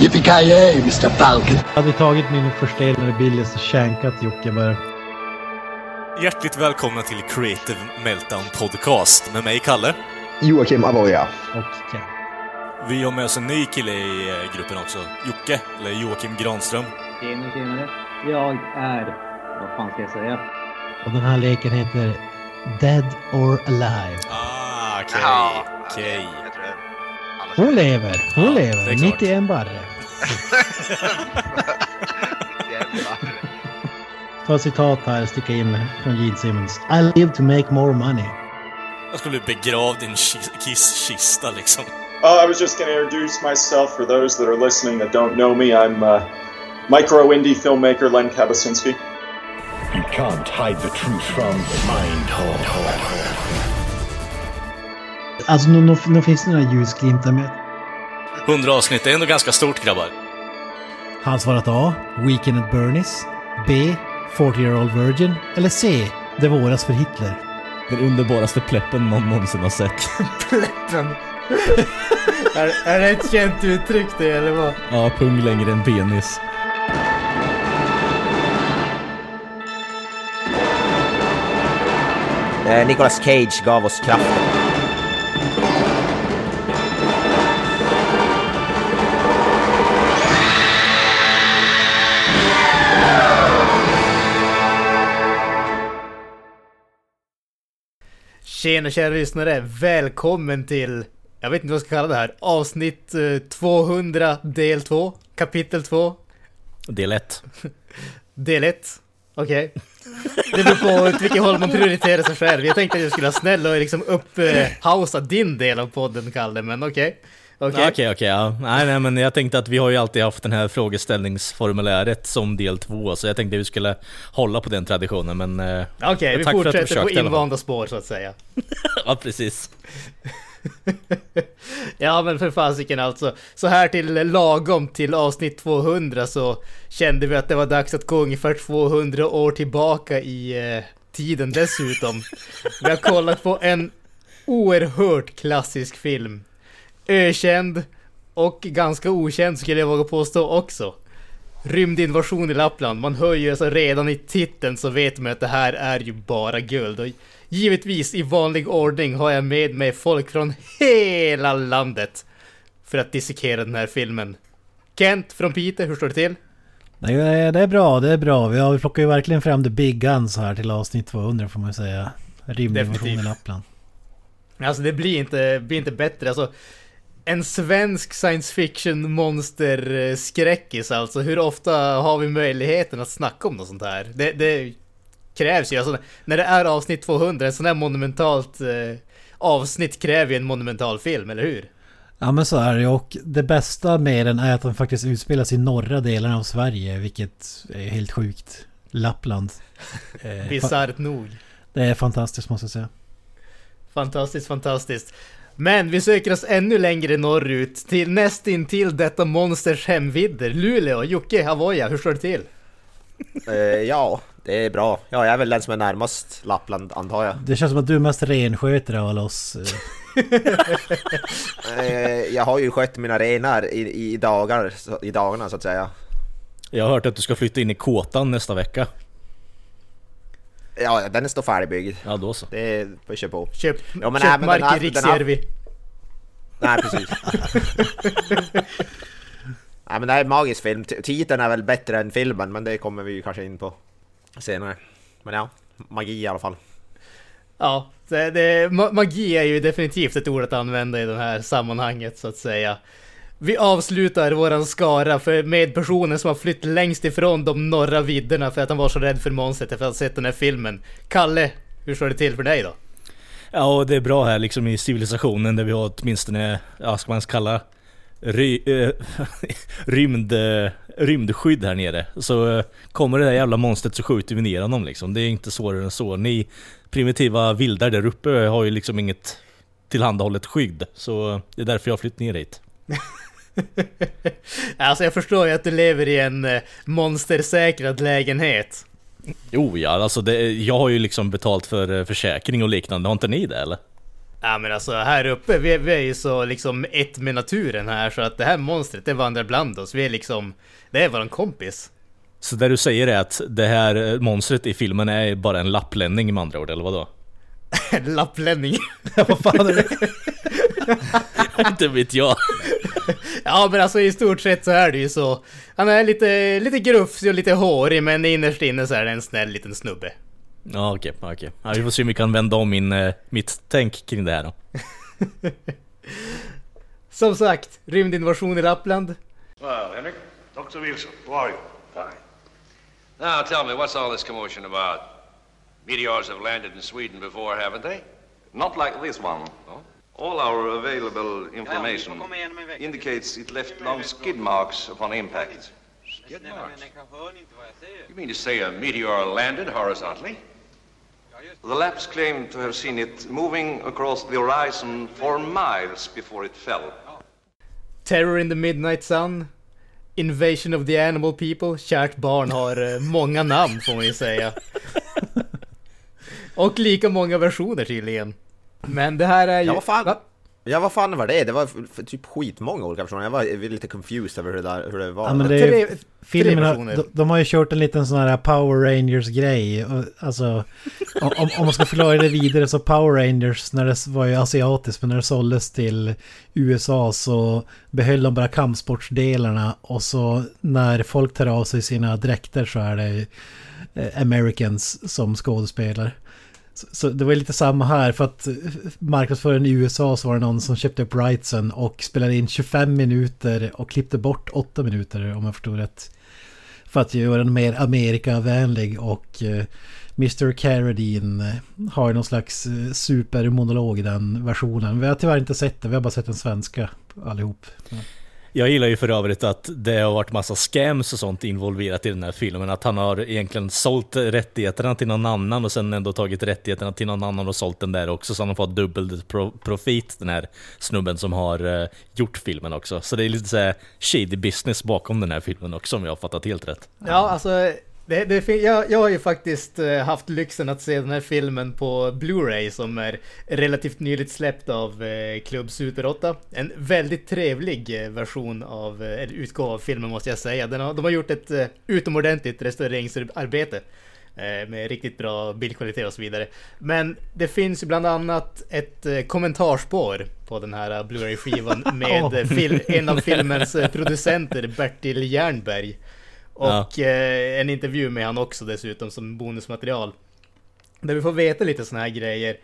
Yippee-ki-yay, Mr Falcon. Hade vi tagit min förstelnade Billys och känkat Jocke bara. Hjärtligt välkomna till Creative Meltdown Podcast med mig, Kalle. Joakim Avoya. Och Ken. Vi har med oss en ny kille i eh, gruppen också. Jocke, eller Joakim Granström. Tjenare, tjenare. Jag är... Vad fan ska jag säga? Och den här leken heter Dead or Alive. Ah, okej. Jaha, okej. Jag. Annars Hon lever, hon Ja, det lever. är klart. Mitt i en barre. Ta citat här, sticka in från Gene Simmons. I live to make more money. Jag skulle bli begravd i en ki- kisskista liksom. Uh, I was just going to introduce myself for those that are listening that don't know me. I'm uh, micro indie filmmaker Len Kabasinski. You can't hide the truth from the Mindhole. Alltså, nu, nu, nu finns det några ljusglimtar med. 100 avsnitt, det är ändå ganska stort grabbar. Han svarat A. Weekend at Bernies. B. 40 year old virgin. Eller C. Det våras för Hitler. Den underbaraste pleppen någon någonsin har sett. Pleppen. är, är det ett känt uttryck det eller vad? Ja, pung längre än penis. Eh, Nicolas Cage gav oss kraften. Tjena kära lyssnare, välkommen till, jag vet inte vad jag ska kalla det här, avsnitt eh, 200 del 2, kapitel 2, Del 1. del 1. Okej. Det beror på åt vilket håll man prioriterar sig själv. Jag tänkte att jag skulle vara snäll och liksom upphausa din del av podden, Kalle, men okej. Okej. Okej, okej, ja. Nej, nej, men jag tänkte att vi har ju alltid haft den här frågeställningsformuläret som del 2, så jag tänkte att vi skulle hålla på den traditionen, men... eh, Okej, vi att du fortsätter på alla fall. invanda spår så att säga. Ja, precis. Ja men för fasiken alltså. Så här till lagom till avsnitt 200 så kände vi att det var dags att gå ungefär 200 år tillbaka i eh, tiden dessutom. Vi har kollat på en oerhört klassisk film. Ökänd och ganska okänd skulle jag våga påstå också. Rymdinvasion i Lappland. Man hör ju alltså redan i titeln så vet man att det här är ju bara guld. Och givetvis i vanlig ordning har jag med mig folk från hela landet för att dissekera den här filmen. Kent från Piteå, hur står det till? Det är, det är bra, det är bra. Vi, har, vi plockar ju verkligen fram the big guns här till avsnitt 200 får man ju säga. Rymdinvasion i. Lappland. Alltså det blir inte, blir inte bättre. Alltså, en svensk science fiction monster skräckis alltså. Hur ofta har vi möjligheten att snacka om något sånt här? Det, det krävs ju. Alltså, när det är avsnitt 200, en sån här monumentalt eh, avsnitt kräver ju en monumental film, eller hur? Ja men så är det och det bästa med den är att den faktiskt utspelas i norra delen av Sverige, vilket är helt sjukt. Lappland. Eh, Bisarrt nog. det är fantastiskt måste jag säga. Fantastiskt, fantastiskt. Men vi söker oss ännu längre norrut, till nästintill detta monsters hemvidder. Luleå, Jocke, Avoya, hur står det till? Eh, ja, det är bra. Ja, jag är väl den som är närmast Lappland, antar jag. Det känns som att du är mest renskötare av alla oss. eh. Eh, jag har ju skött mina renar i, i, dagar, i dagarna så att säga. Jag har hört att du ska flytta in i kåtan nästa vecka. Ja, den står färdigbyggd. Ja, då så. Det får vi köra på. Köp, Ja, men köp nej, mark i Riksjärvi. Nej, precis. Nej, men det här är en magisk film. Titeln är väl bättre än filmen, men det kommer vi ju kanske in på senare. Men ja, magi i alla fall. Ja, det, det, ma- magi är ju definitivt ett ord att använda i det här sammanhanget så att säga. Vi avslutar våran skara för med personen som har flytt längst ifrån de norra vidderna för att han var så rädd för monstret efter att ha sett den här filmen. Kalle, hur står det till för dig då? Ja, det är bra här liksom i civilisationen där vi har åtminstone, ja ska man kalla ry, eh, rymd, eh, rymdskydd här nere. Så eh, kommer det där jävla monstret så skjuter vi ner honom liksom. Det är inte svårare än så. Ni primitiva vildar där uppe har ju liksom inget tillhandahållet skydd. Så det är därför jag har flyttat ner hit. Alltså jag förstår ju att du lever i en eh, monstersäkrad lägenhet. Jo ja, alltså det, jag har ju liksom betalt för eh, försäkring och liknande. Har inte ni det eller? Ja men alltså här uppe, vi, vi är ju så liksom ett med naturen här så att det här monstret det vandrar bland oss. Vi är liksom, det är våran kompis. Så det du säger är att det här eh, monstret i filmen är bara en lapplänning med andra ord, eller vadå? Lapplänning. Vad fan är det? Inte vet jag. Ja men alltså i stort sett så är det ju så. Han är lite, lite grufsig och lite hårig men innerst inne så är det en snäll liten snubbe. Ja okej, okej. Ja, vi får se om vi kan vända om min, eh, mitt tänk kring det här då. Som sagt, rymdinvasion i Lappland. Well, Henrik, Dr. Wilson, how are you? Fine. Now tell me, what's all this commotion about? Meteors have landed in Sweden before, haven't they? Not like this one. Oh? All our available information indicates it left long skid marks upon impact. Skid marks? You mean to say a meteor landed horizontally? The Lapps claim to have seen it moving across the horizon for miles before it fell. Terror in the Midnight Sun. Invasion of the Animal People. Kärt barn har eh, många namn får man ju säga. Och lika många versioner tydligen. Men det här är ju... Ja, vad fan? Va? Ja, vad fan var det? Det var typ skitmånga olika personer. Jag var lite confused över hur det, där, hur det var. Ja, men det är, Tre- filmen har, versioner. de, de har ju kört en liten sån här Power Rangers-grej. Och, Alltså, om, om- om man ska förklara det vidare så Power Rangers när det var ju asiatiskt men när det såldes till USA så behöll de bara kampsportsdelarna och så när folk tar av sig sina dräkter så är det eh, Americans som skådespelar. Så, det var lite samma här för att marknadsföraren i USA så var det någon som köpte upp rightsen och spelade in 25 minuter och klippte bort 8 minuter om jag förstod rätt. För att göra den mer Amerikavänlig och eh, Mr. Carradine eh, har någon slags eh, supermonolog i den versionen. Vi har tyvärr inte sett det, vi har bara sett den svenska allihop. Jag gillar ju för övrigt att det har varit massa scams och sånt involverat i den här filmen. Att han har egentligen sålt rättigheterna till någon annan och sen ändå tagit rättigheterna till någon annan och sålt den där också. Så han har fått dubbel pro profit, den här snubben som har eh, gjort filmen också. Så det är lite såhär shady business bakom den här filmen också om jag har fattat helt rätt. Ja, alltså det, det, jag, jag har ju faktiskt eh, haft lyxen att se den här filmen på Blu-ray som är relativt nyligt släppt av eh, Club Super 8. En väldigt trevlig eh, version av, eh, eller utgåva av filmen måste jag säga. Har, de har gjort ett eh, utomordentligt restaureringsarbete. eh, Med riktigt bra bildkvalitet och så vidare. Men det finns bland annat ett eh, kommentarspår på den här eh, Blu-ray-skivan med eh, fil- en av filmens eh, producenter, Bertil Jernberg. Och eh, en intervju med han också dessutom som bonusmaterial. Där vi får veta lite såna här grejer.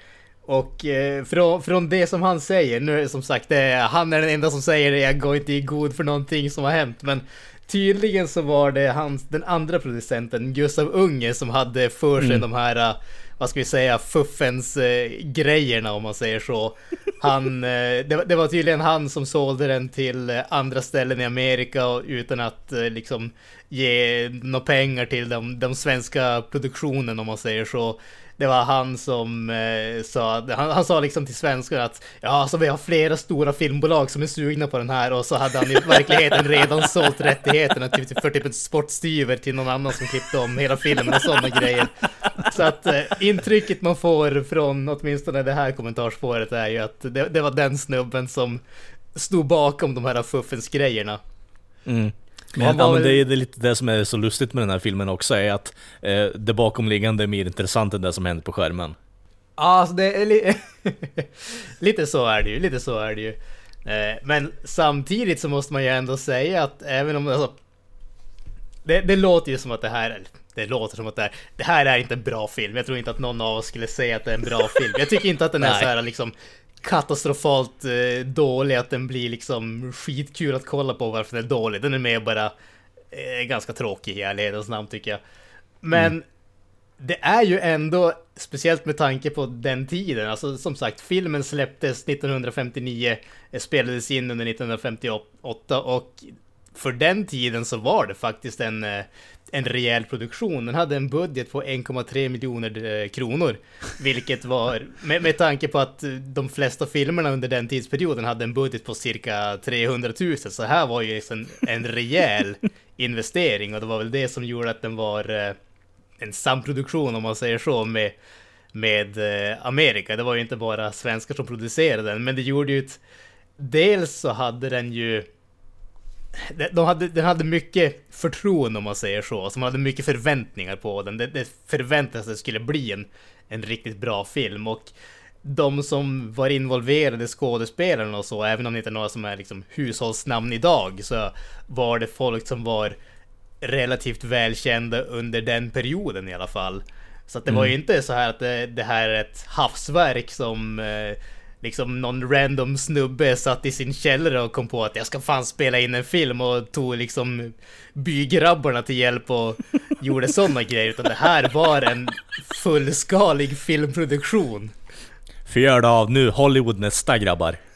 Och eh, från, från det som han säger, nu är det som sagt, är, han är den enda som säger det, jag går inte i god för någonting som har hänt. Men tydligen så var det hans, den andra producenten, Gustav Unge, som hade för sig Mm. de här, eh, vad ska vi säga, fuffens eh, grejerna om man säger så. Han, eh, det, var- det var tydligen han som sålde den till eh, andra ställen i Amerika och utan att eh, liksom ge några pengar till de, de svenska produktionen om man säger så. Det var han som eh, sa, han, han sa liksom till svenskar att ja, alltså vi har flera stora filmbolag som är sugna på den här och så hade han i verkligheten redan sålt rättigheterna typ för typ en sportstyver till någon annan som klippte om hela filmen och sådana grejer. Så att eh, intrycket man får från åtminstone det här kommentarsspåret är ju att det, det var den snubben som stod bakom de här fuffens grejerna. Mm. Men, ja, men det är lite det som är så lustigt med den här filmen också, är att eh, det bakomliggande är mer intressant än det som händer på skärmen. Ja, alltså det är li- lite så är det ju, lite så är det ju. Eh, Men samtidigt så måste man ju ändå säga att även om alltså, det, det låter ju som att det här är, det låter som att det här, det här är inte en bra film. Jag tror inte att någon av oss skulle säga att det är en bra film. Jag tycker inte att den är så här liksom katastrofalt eh, dålig, att den blir liksom skitkul att kolla på varför den är dålig. Den är mer bara eh, ganska tråkig i ärlighetens namn tycker jag. Men det är ju ändå, speciellt med tanke på den tiden, alltså som sagt, filmen släpptes 1959, eh, spelades in under 1958 och för den tiden så var det faktiskt en, eh, en rejäl produktion. Den hade en budget på 1,3 miljoner eh, kronor, vilket var, med, med tanke på att eh, de flesta filmerna under den tidsperioden hade en budget på cirka 300 000, så här var ju en, en rejäl investering och det var väl det som gjorde att den var eh, en samproduktion om man säger så med med Amerika. Det var ju inte bara svenskar som producerade den, men det gjorde ju ett... Dels så hade den ju... De hade, den hade mycket förtroende om man säger så, så man hade mycket förväntningar på den. Det, det förväntades att det skulle bli en, en riktigt bra film och de som var involverade, skådespelarna och så, även om det inte är några som är liksom hushållsnamn idag, så var det folk som var relativt välkända under den perioden i alla fall. Så att det var ju inte så här att det, det här är ett havsverk som eh, liksom någon random snubbe satt i sin källare och kom på att jag ska fan spela in en film och tog liksom bygrabbarna till hjälp och gjorde sådana grejer. Utan det här var en fullskalig filmproduktion. Fyr det av nu, Hollywood nästa grabbar.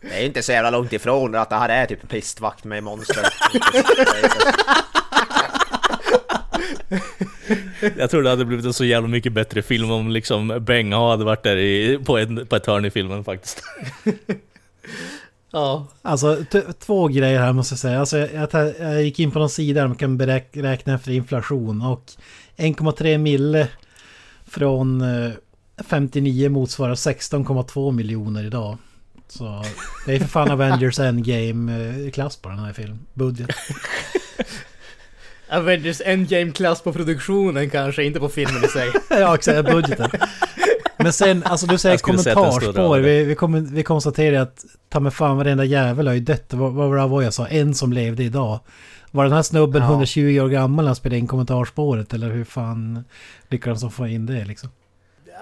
Det är inte så jävla långt ifrån att det här är typ pistvakt med monster. Jag tror det hade blivit en så jävla mycket bättre film om liksom Benga hade varit där i, på, en, på ett hörn i filmen faktiskt. Ja, Alltså två grejer här måste jag säga. Alltså, jag, jag, jag gick in på någon sida där man kan beräk- räkna efter inflation och 1,3 mille från eh, 59 motsvarar 16,2 miljoner idag. Så det är för fan Avengers Endgame-klass på den här filmen. Budget. Avengers Endgame-klass på produktionen kanske, inte på filmen i sig. ja, exakt. Budgeten. Men sen, alltså du säger över. Vi, vi, kommer, vi konstaterar att ta mig fan varenda jävel har ju dött. Vad, vad var jag sa? En som levde idag. Var den här snubben Ja. 120 år gammal när han spelade in kommentarspåret? Eller hur fan lyckades de få in det liksom?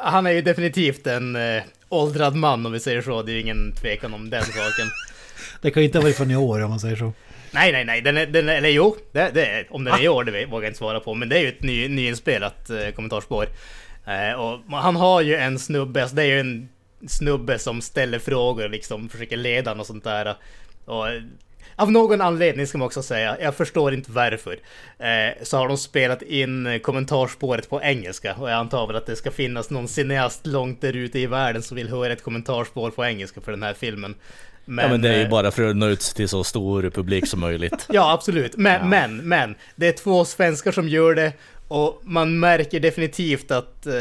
Han är ju definitivt en eh, åldrad man om vi säger så. Det är ju ingen tvekan om den saken. Det kan ju inte ha varit från i år om man säger så. Nej, nej, nej. Den är, den är, eller jo, det, det är, om den är i år det vågar jag inte svara på. Men det är ju ett ny, nyinspelat eh, kommentarspår. Eh, och han har ju en snubbe, alltså det är ju en snubbe som ställer frågor liksom, försöker leda och sånt där. Och, eh, av någon anledning ska man också säga, jag förstår inte varför, eh, så har de spelat in kommentarspåret på engelska. Och jag antar väl att det ska finnas någon cineast långt där ute i världen som vill höra ett kommentarspår på engelska för den här filmen. Ja men det är ju eh, bara för att nå ut till så stor publik som möjligt. Ja, absolut. Men, men, men. Det är två svenskar som gör det. Och man märker definitivt att eh,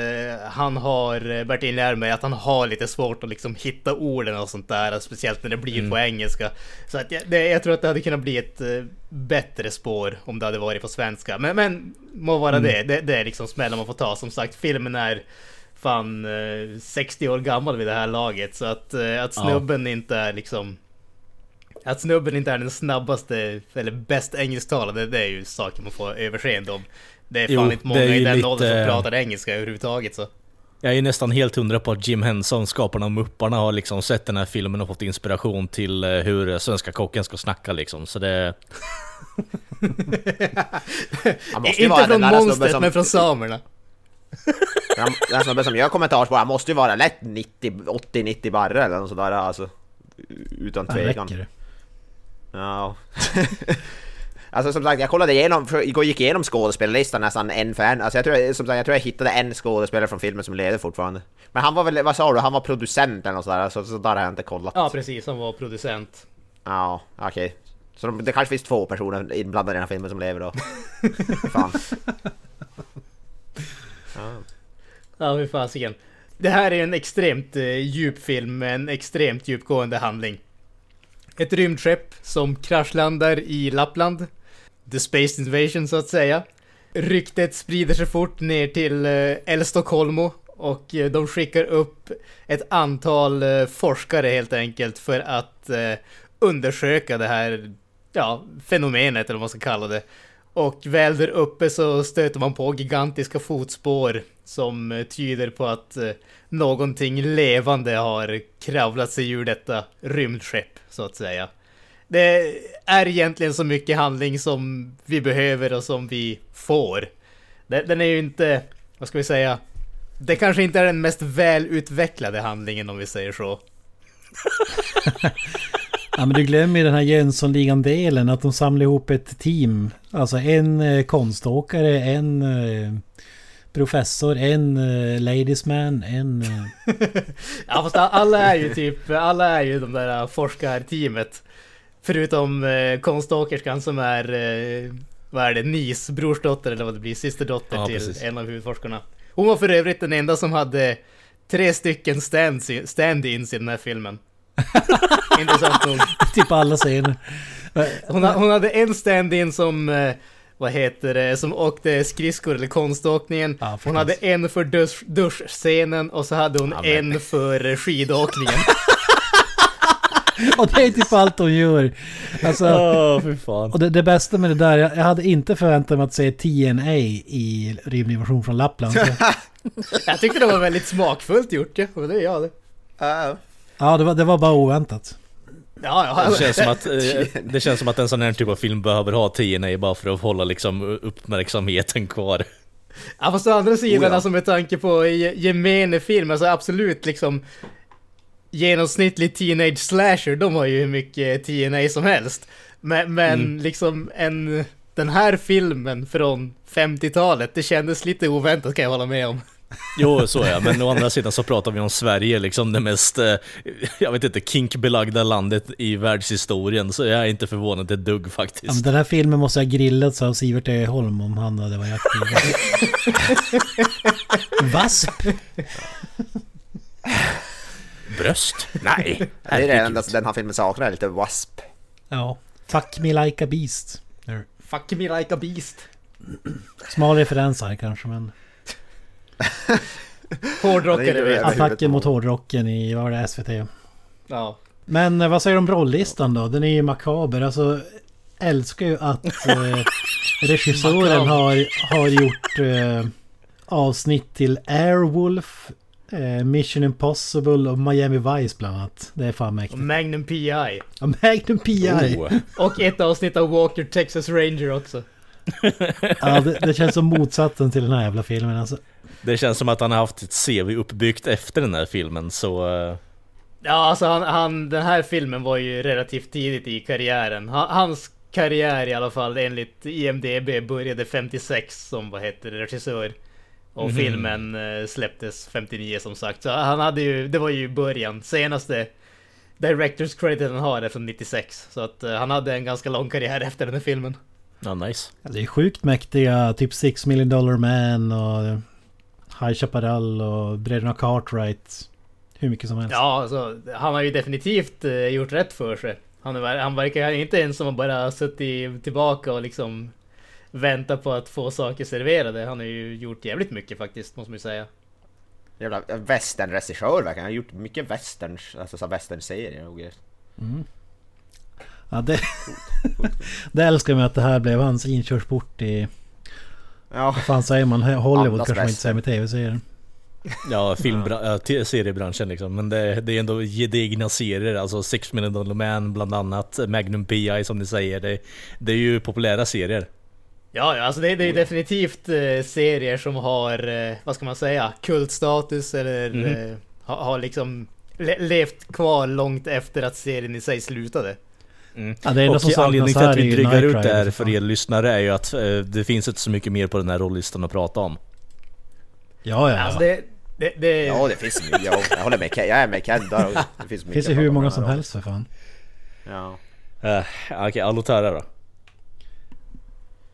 han har, eh, Bertil Järmer, att han har lite svårt att liksom hitta orden och sånt där. Speciellt när det blir på engelska. Så att jag, det, jag tror att det hade kunnat bli ett eh, bättre spår om det hade varit på svenska. Men, men må vara det. det. Det är liksom smällen man får ta. Som sagt, filmen är fan eh, 60 år gammal vid det här laget. Så att, eh, att snubben inte är liksom att snubben inte är den snabbaste eller bäst engelsktalande, det är ju saker man får överseende om. Det är fan Jo, inte många i den lite- åldern som pratar engelska överhuvudtaget så. Jag är nästan helt hundra på att Jim Henson, skaparna av Mupparna, har liksom sett den här filmen och fått inspiration till eh, hur svenska kocken ska snacka liksom. Så det... Han måste ju vara inte den från monstret som... men från samerna. Den snubben som gör kommentarsspår, han måste ju vara lätt 90, 80-90 barre eller något sådär alltså. Utan Ja, tvekan. det? Ja. alltså som sagt, jag kollade igenom, igår gick igenom skådespelarlistan nästan en för en. Alltså jag tror, jag- som sagt, jag tror jag hittade en skådespelare från filmen som levde fortfarande. Men han var väl, vad sa du, han var producent eller något sådär, så, så där har jag inte kollat. Ja precis, han var producent. Ja, okej. Så de, det kanske finns två personer inblandade i den här filmen som lever då. Fan. Ja, hur fasiken. Det här är en extremt eh, djup film med en extremt djupgående handling. Ett rymdskepp som kraschlandar i Lappland. The Space Invasion så att säga. Ryktet sprider sig fort ner till eh, El Stockholmo och eh, de skickar upp ett antal eh, forskare helt enkelt för att undersöka det här ja, fenomenet eller vad man ska kalla det. Och väl där uppe så stöter man på gigantiska fotspår som eh, tyder på att eh, någonting levande har kravlat sig ur detta rymdskepp, så att säga. Det är egentligen så mycket handling som vi behöver och som vi får. Den är ju inte, vad ska vi säga, det kanske inte är den mest välutvecklade handlingen om vi säger så. Ja men du glömmer ju den här Jönssonligan-delen att de samlar ihop ett team. Alltså en eh, konståkare, en eh, professor, en eh, ladiesman, en... Eh, Ja fast alla är ju typ, alla är ju de där forskarteamet. Förutom eh, konståkerskan som är eh, vad är det, Nis brorsdotter eller vad det blir, systerdotter Ja, till precis. en av huvudforskarna. Hon var för övrigt den enda som hade tre stycken stand-ins i den här filmen. Intressant nog. typ alla scener. Hon, hon hade en stand-in som, eh, vad heter det, som åkte skridskor eller konståkningen. Ja, hon hade en för dusch, duschscenen och så hade hon en för skidåkningen. Och det är typ allt hon gör. Alltså, fan. och det, det bästa med det där, jag, jag hade inte förväntat mig att se TNA i rymdinvasion från Lappland. Så, Jag tyckte det var väldigt smakfullt gjort ja, och det är jag det. Ja, ja, det var, det var bara oväntat. Ja, ja. Det känns, som att, eh, det känns som att en sån här typ av film behöver ha TNA bara för att hålla liksom uppmärksamheten kvar. Ja fast å andra sidan, Oh, ja. alltså med tanke på ge- gemene film, alltså absolut liksom genomsnittlig teenage slasher, de har ju hur mycket TNA som helst. Men, men Mm. liksom en, den här filmen från 50-talet, det kändes lite oväntat kan jag hålla med om. Jo, så ja, men å andra sidan så pratar vi om Sverige, liksom det mest, eh, jag vet inte, kinkbelagda landet i världshistorien, så jag är inte förvånad ett dugg Ja, men faktiskt. den här filmen måste ha grillats av Sivert E. Holm om han hade varit aktiv. Vasp? Bröst? Nej, det är det enda den här filmen saknar, lite wasp. Ja. Fuck me like a beast. Fuck me like a beast. Smal referens här kanske men... Hårdrockare Det är- jag. Attacken mot hårdrocken i, vad var det, SVT? Ja. Men eh, vad säger du om rolllistan då? Den är ju makaber. Alltså, älskar ju att eh, regissören har, har gjort eh, avsnitt till Airwolf, eh, Mission Impossible och Miami Vice bland annat. Det är fan Och mäktigt. Magnum P.I. Ja, Magnum P.I. Oh. Och ett avsnitt av Walker Texas Ranger också. Ja, det, det känns som motsatsen till den här jävla filmen alltså. Det känns som att han har haft ett CV uppbyggt efter den här filmen, så... eh, Ja, alltså han, han, den här filmen var ju relativt tidigt i karriären. Han, hans karriär i alla fall enligt IMDB började 56 som vad heter det, regissör. Och Mhm. filmen eh, släpptes 59 som sagt. Så han hade ju, det var ju början. Senaste Directors credit han har är från 96. Så att eh, han hade en ganska lång karriär efter den här filmen. Ja, nice. Det är sjukt mäktiga, typ Six Million Dollar Man och High Chaparral och Bröderna Cartwright. Hur mycket som helst. Ja, alltså, han har ju definitivt eh, gjort rätt för sig. Han, är, han verkar inte ens som att bara suttit tillbaka och liksom väntat på att få saker serverade. Han har ju gjort jävligt mycket faktiskt, måste man ju säga. Jävla westernregissör verkar han har gjort mycket westerns, alltså så westernserier och grejer. Ja, det, det älskar mig att det här blev hans inkörsport i... Ja, Vad fan säger man? Hollywood Andas kanske man inte säger med tv-serier. Ja, filmbra- ja, seriebranschen liksom. Men det, det är ändå gedigna serier, alltså Six Million Dollar Man bland annat, Magnum P.I. som ni säger. Det, det är ju populära serier. Ja, alltså det, det är definitivt eh, serier som har, eh, vad ska man säga, kultstatus eller Mhm. eh, har, har liksom le, levt kvar långt efter att serien i sig slutade. Ja, det Och anledningen till att vi drygar ut det här för för er lyssnare är ju att eh, det finns inte så mycket mer på den här rollistan att prata om. Ja, ja. Alltså det, det, det, ja det finns mycket. Ja, jag håller med Ken, jag är med Ken där. Det finns Det finns ju hur många som om. helst för fan. Ja. Uh, Okej, okay, Alotara då?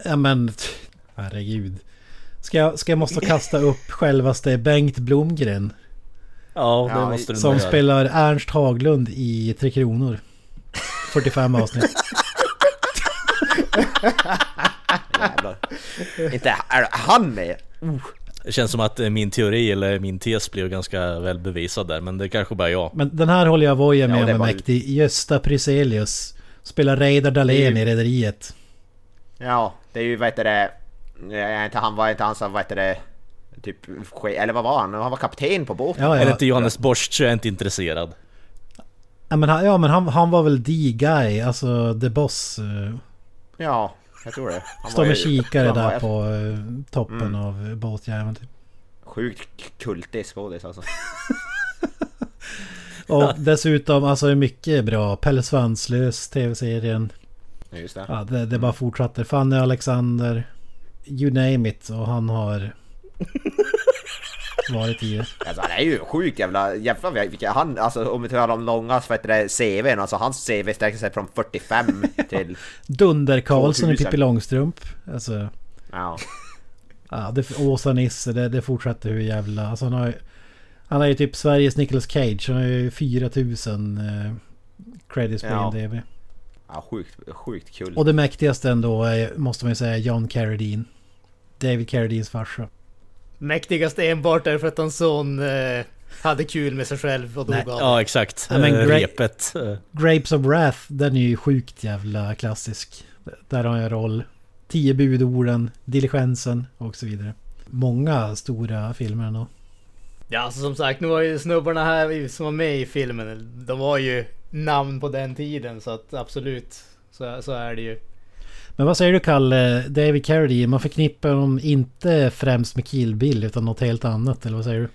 Ja men... Herregud. Ska jag, ska jag måste kasta upp självaste Bengt Blomgren? Ja, det Ja, måste du Som spelar Ernst Haglund i Tre Kronor. 45 avsnitt. Jävlar. Inte är han med? Det känns som att eh, min teori eller min tes blev ganska väl bevisad där, men det är kanske bara jag. Men den här håller jag voja med Ja, är var- mäktig. Gösta Pryselius. Spelar Reidar Dahlén är i Rederiet. Ja, det är ju vad heter det... Jag inte han var inte han som vad heter det... Typ, eller vad var han? Han var kapten på båten. Ja, Är det ja. inte Johannes Borst så är jag inte intresserad. Ja men, han, ja, men han, han var väl the guy, alltså the boss. eh, Ja, jag tror det. Han Står med kikare han var där på eh, toppen Mm. av båtjäveln typ. Sjukt kultig skådis alltså. Och dessutom, alltså mycket bra. Pelle Svanslös, tv-serien. Just det. Ja, det, det bara fortsatte. Fanny Alexander. You name it. Och han har... varit i det. Alltså han är ju sjukt jävla... Jävlar vilka han... Alltså om vi talar om långa så heter det CVn. Alltså hans CV sträcker sig från 45 till... Dunder-Karlsson i 2000. Pippi Långstrump. Alltså, Ja. ja, det, Åsa-Nisse, det, det fortsätter hur jävla... Alltså han har ju... Han är ju typ Sveriges Nicolas Cage. Han har ju 4000 eh, credits på Ja. IMDB. Ja, sjukt, sjukt kul. Och det mäktigaste ändå är, måste man ju säga, John Carradine. David Carradines farsa. Mäktigast enbart därför att hans son eh, hade kul med sig själv och dog Nej. av Ja, exakt. Ja, men Eh, Gra- repet. eh, Grapes of Wrath, den är ju sjukt jävla klassisk. Där har jag roll. Tio budorden, Diligensen och så vidare. Många stora filmer ändå. Ja, alltså som sagt, nu var ju snubbarna här som var med i filmen, de var ju namn på den tiden så att absolut, så, så är det ju. Men vad säger du Kalle? David Carradine, man förknippar honom inte främst med Kill Bill utan något helt annat, eller vad säger du?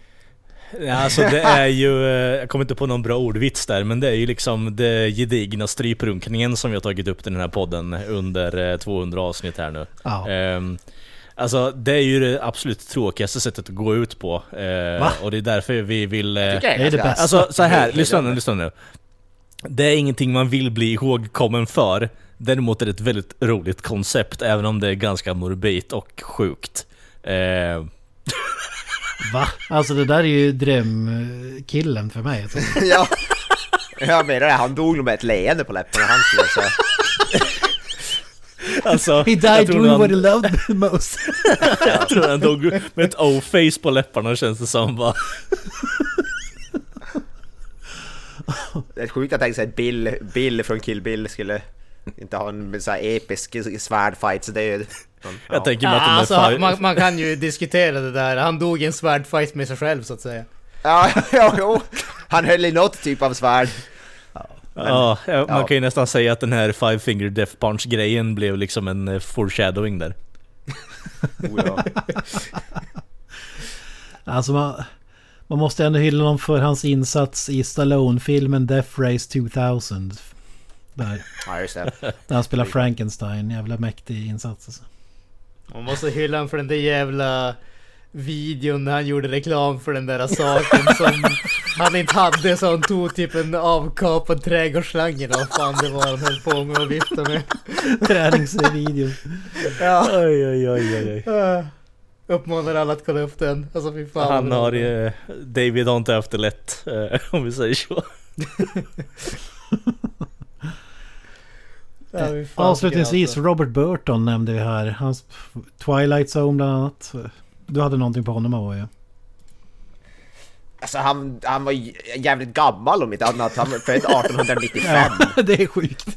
Ja, alltså det är ju, eh, jag kommer inte på någon bra ordvits där, men det är ju liksom det gedigna stryprunkningen som vi har tagit upp i den här podden under eh, 200 avsnitt här nu. Ja. Ehm, Alltså det är ju det absolut tråkigaste sättet att gå ut på. Eh, Va? och det är därför vi vill... eh, Det är det bästa. Alltså så här, lyssna nu, lyssna nu. Det är ingenting man vill bli ihågkommen för. Däremot är det ett väldigt roligt koncept, även om det är ganska morbid och sjukt. Eh, Va? Alltså det där är ju drömkillen för mig. Alltså. ja. Jag menar det, han dog med ett leende på läpparna. Han skulle säga. alltså, He died doing han- what he loved most. Jag tror han dog med ett O-face på läpparna känns det som va? Det är sjukt att tänka sig att Bill, Bill från Kill Bill skulle inte ha en så här episk svärdfights-död. Men, ja. Jag tänker mig att Ja, alltså, är man, man kan ju diskutera det där, han dog i en svärdfight med sig själv så att säga. Ja, ja, jo. Han höll i något typ av svärd. Ja, ja, man ja. kan ju nästan säga att den här Five Finger Death Punch grejen blev liksom en eh, foreshadowing där. Oh, ja. Alltså man, man måste ändå hylla honom för hans insats i Stallone-filmen Death Race 2000. Där, ja, just det. där han spelar Frankenstein. Jävla mäktig insats alltså. Man måste hylla honom för den där jävla videon när han gjorde reklam för den där saken som han inte hade så han tog typ en avkapad trädgårdsslange eller vad fan det var han höll på med och viftade med. Träningsvideo. Ja. Oj, oj, oj, oj, oj. Uppmanar alla att kolla upp den. Alltså fy fan. Han har ju... David har inte haft det lätt, eh, om vi säger så. Ja, Avslutningsvis, alltså. Robert Burton nämnde vi här. Hans Twilight Zone bland annat. Du hade någonting på honom av ju. Alltså han, han var jävligt gammal om inte annat. Han var född 1895. det är sjukt.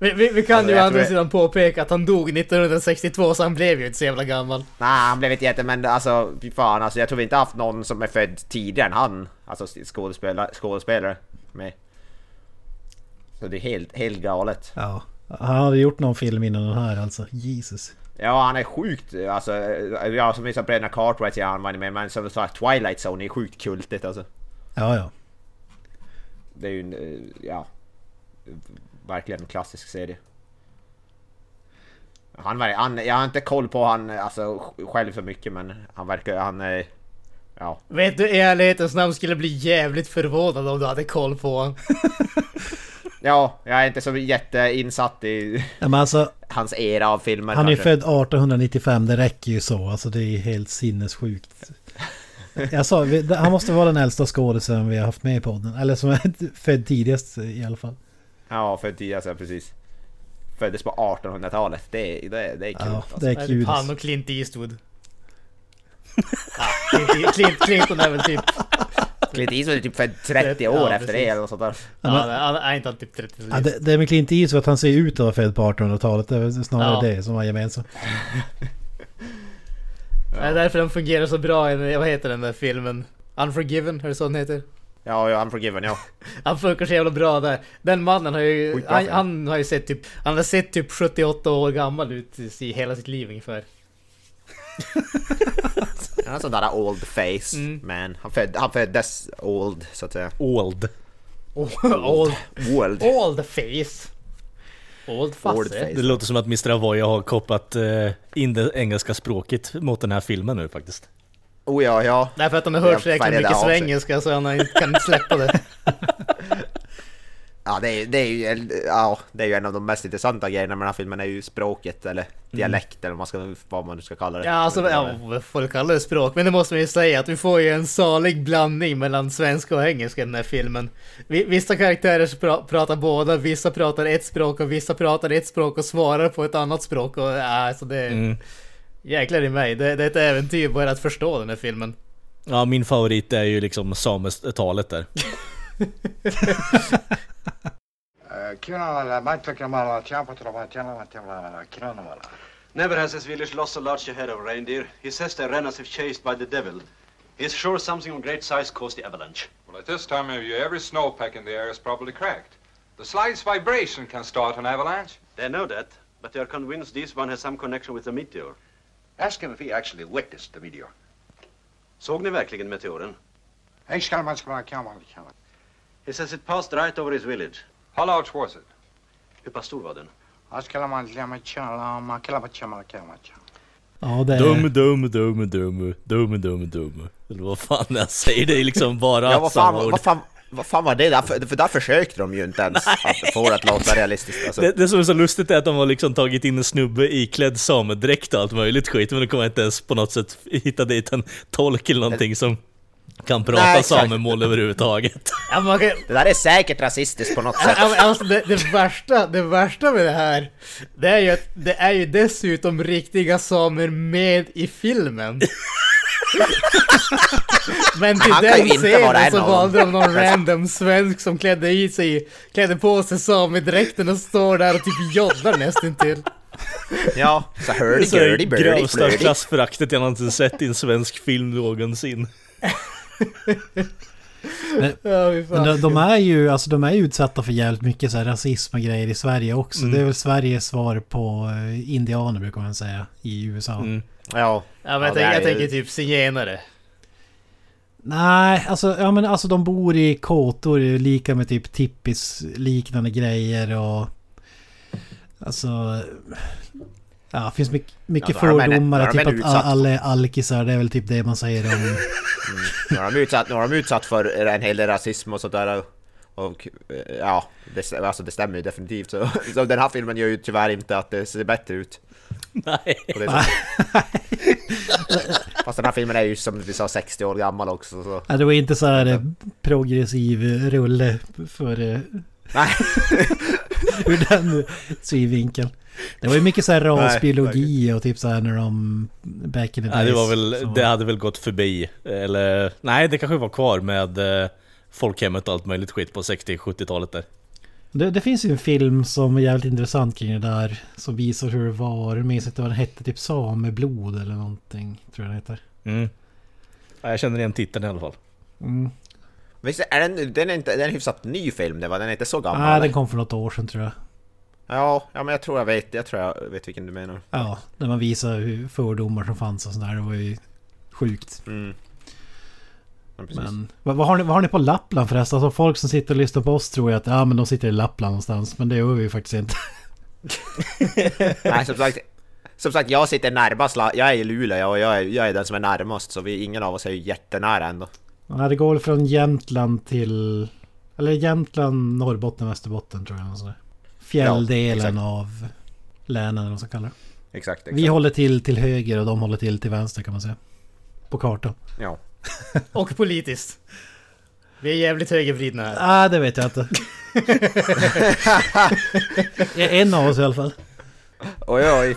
Vi, vi, vi kan Alltså, ju å andra sidan påpeka att han dog 1962 så han blev ju inte så jävla gammal. Nej, han blev inte jätte... Men alltså, fy fan. Alltså, jag tror vi inte haft någon som är född tidigare än han. Alltså skådespelare, skådespelare med. Så det är helt, helt galet. Ja. Han hade gjort någon film innan den här alltså. Jesus. Ja, han är sjukt... Alltså, ja, som vi sa, Bröderna Cartwright ja, han var med. Men som sagt, Twilight Zone är sjukt kultigt alltså. Ja, ja. Det är ju en, eh, ja... Verkligen en klassisk serie. Han, var- han, jag har inte koll på han alltså, själv så mycket men han verkar... Han är... Ja. Vet du, i ärlighetens namn skulle bli jävligt förvånad om du hade koll på honom. Ja, jag är inte så jätteinsatt i ja men alltså, hans era av filmer han är kanske. född 1895. Det räcker ju så. Alltså det är helt sinnessjukt. Jag sa, vi- han måste vara den äldsta skådisen vi har haft med i podden. Eller som är född tidigast i alla fall. Ja, född tidigare alltså, precis. Föddes på 1800-talet. Det, är- det, är- det är kul. Ja, alltså. det är kul. han och Clint Eastwood. Ja, Clint, Clint, Clinton är väl typ... Clint Eastwood är typ född 30 Ja, år efter precis. det eller något sånt där. Ja, men- han är inte han typ 30 Ja, det, det med Clint Eastwood att han ser ut att vara född på 1800-talet. Det är väl snarare Ja. det som var gemensamt. Det är därför den fungerar så bra i, vad heter den där filmen? Unforgiven, är det så den heter? Ja, ja, Unforgiven, ja. Han funkar så jävla bra där. Den mannen har ju, han, han har ju sett typ, han har sett typ 78 år gammal ut i hela sitt liv ungefär. Han har sån där old face, Mm. man. Han, föd, han föddes old, så att säga. Old. Old, Old. old face. Old face. Det låter som att Mr. Avoya har kopplat eh, in det engelska språket mot den här filmen nu faktiskt. Oh ja, ja. Därför att han har hört så jäkla mycket svengelska så han kan inte släppa det. Ja, det är, det, är ju, en- ja, det är ju en av de mest intressanta grejerna med den här filmen är ju språket eller dialekt eller vad man, ska, vad man nu ska kalla det. Ja, alltså, ja, vad folk kallar det språk, men det måste man ju säga att vi får ju en salig blandning mellan svenska och engelska i den här filmen. Vi- Vissa karaktärer pra- pratar båda, vissa pratar ett språk och vissa pratar ett språk och svarar på ett annat språk och ja, alltså det... Mm. Jäklar i mig, det, det är ett äventyr bara att förstå den här filmen. Ja, min favorit är ju liksom samestalet där. Never has his village lost a large head of reindeer. He says they ran as if chased by the devil. He's sure something of great size caused the avalanche. Well, at this time of year, every snowpack in the area is probably cracked. The slightest vibration can start an avalanche. They know that, but they are convinced this one has some connection with the meteor. Ask him if he actually witnessed the meteor. Såg ni verkligen meteoren? He says it passed right over his village. How large was it? Hur pass stor var den? Ja, det är... Dum, dum, dum, dum, dum, dum, dum. Eller vad fan jag säger, det är liksom bara Ja, vad samma fan, ord. vad fan, vad fan var det? Där, för där försökte de ju inte ens att få det att låta realistiskt. Alltså. Det, det som är så lustigt är att de har liksom tagit in en snubbe iklädd samedräkt och allt möjligt skit, men de kommer inte ens på något sätt hitta dit en tolk eller någonting som kan prata Nej, samemål överhuvudtaget. Ja, man kan, Det där är säkert rasistiskt på något sätt. Ja, Alltså det, det, värsta, det värsta med det här, det är ju att det är ju dessutom riktiga samer med i filmen. Men till Han den scenen en så valde de någon random svensk som klädde i sig, klädde på sig samedräkten och står där och typ joddar nästintill. Ja, så Det är hurdy så det gurdy birdie grövsta klassföraktet jag någonsin sett i en svensk film någonsin. Men, Ja, men de, de är ju alltså, de är ju utsatta för jävligt mycket så här, rasism och grejer i Sverige också. Mm. Det är väl Sveriges svar på eh, indianer brukar man säga i USA. Mm. Ja, Ja, men jag, tänker, är jag tänker typ zigenare. Nej, alltså, ja, men alltså de bor i kåtor lika med typ tippis liknande grejer och... Alltså... Ja, det finns mycket, mycket Ja, en- fördomar. typ att utsatt- alla är alkisar, det är väl typ det man säger om... Nu har de utsatt, nu har de utsatt för en hel del rasism och sådär. Och eh, ja, det, alltså det stämmer ju definitivt. Så, så den här filmen gör ju tyvärr inte att det ser bättre ut. Nej. Fast den här filmen är ju som vi sa 60 år gammal också. Så. Ja, det var inte så här eh, progressiv rulle för... eh, Nej. ur den synvinkeln. Det var ju mycket så här Nej, rasbiologi och typ så här när de... Back in the days. Nej, det var väl, så- det hade väl gått förbi. Eller, nej det kanske var kvar med eh, folkhemmet och allt möjligt skit på 60-70-talet där. Det, det finns ju en film som är jävligt intressant kring det där. Som visar hur det var. Jag minns inte vad den hette. Typ Sameblod eller någonting. Tror jag den heter. Mm. Ja, jag känner igen titeln i alla fall. Mm. Visst är den, den är inte, den är en hyfsat ny film det va? Den är inte så gammal? Nej, den kom för något år sedan tror jag. Ja, ja men jag tror jag vet, jag tror jag vet vilken du menar. Ja, när man visar hur fördomar som fanns och sådär. Det var ju sjukt. Mm. Ja. Men vad, vad, har ni, vad har ni på Lappland förresten? Alltså folk som sitter och lyssnar på oss tror ju att ja men de sitter i Lappland någonstans. Men det gör vi ju faktiskt inte. Nej, som sagt, som sagt, jag sitter närmast, jag är i Luleå och jag är, jag är den som är närmast så vi, ingen av oss är ju jättenära ändå. Ja, det går väl från Jämtland till... Eller Jämtland, Norrbotten, Västerbotten tror jag. sådär. Fjälldelen exakt. av länen eller vad man ska kalla det. Exakt, exakt. Vi håller till till höger och de håller till till vänster kan man säga. På kartan. Ja. Och politiskt. Vi är jävligt högervridna här. Nej, ah, det vet jag inte. en av oss i alla fall. Oj, oj.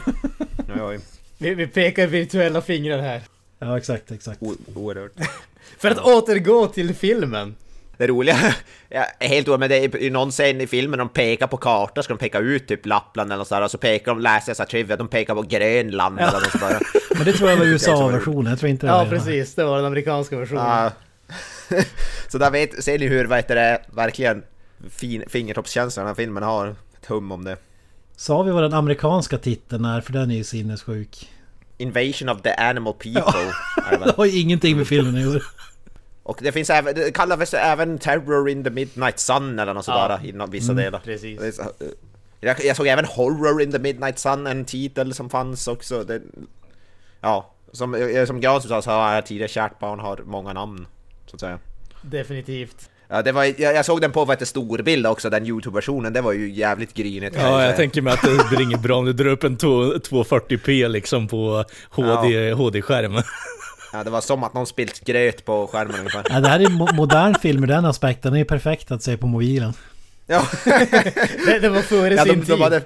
oj, oj. Vi, vi pekar virtuella fingrar här. Ja, exakt, exakt. O- Oerhört. För att återgå till filmen. Det roliga, jag är helt oerhört, men det är i någon scen i filmen de pekar på kartor, ska de peka ut typ Lappland eller något sådär, och så pekar de, läser jag så här trivia, de pekar på Grönland eller något sådär. Men det tror jag var USA-versionen. Jag tror inte det Ja, precis. Det var den amerikanska versionen. Ja. så där vet, ser ni hur, vad heter det, verkligen fin, fingertoppskänslan den här filmen har. Ett hum om det. Sa vi vad den amerikanska titeln är? För den är ju sinnessjuk. Invasion of the Animal People. väl? Det har ju ingenting med filmen att göra. Och det finns även, det kallas även Terror in the Midnight Sun eller något sådär Ja. i no- vissa Mm, delar. precis. Jag, jag såg även Horror in the Midnight Sun, en titel som fanns också. Det, ja, Som, eh, som Granström sa så har tidigare kärt barn har många namn. Så att säga. Definitivt. Ja, det var, jag, jag såg den på vad heter storbild också, den Youtube-versionen, det var ju jävligt grynigt. Ja, jag tänker mig att det blir inget bra om du drar upp en 240p liksom på HD, HD-skärmen. Ja, det var som att någon spilt gröt på skärmen ungefär. Ja, det här är mo- modern film ur den aspekten. Den är ju perfekt att se på mobilen. Ja. Det, det var före ja, sin de, tid. de hade,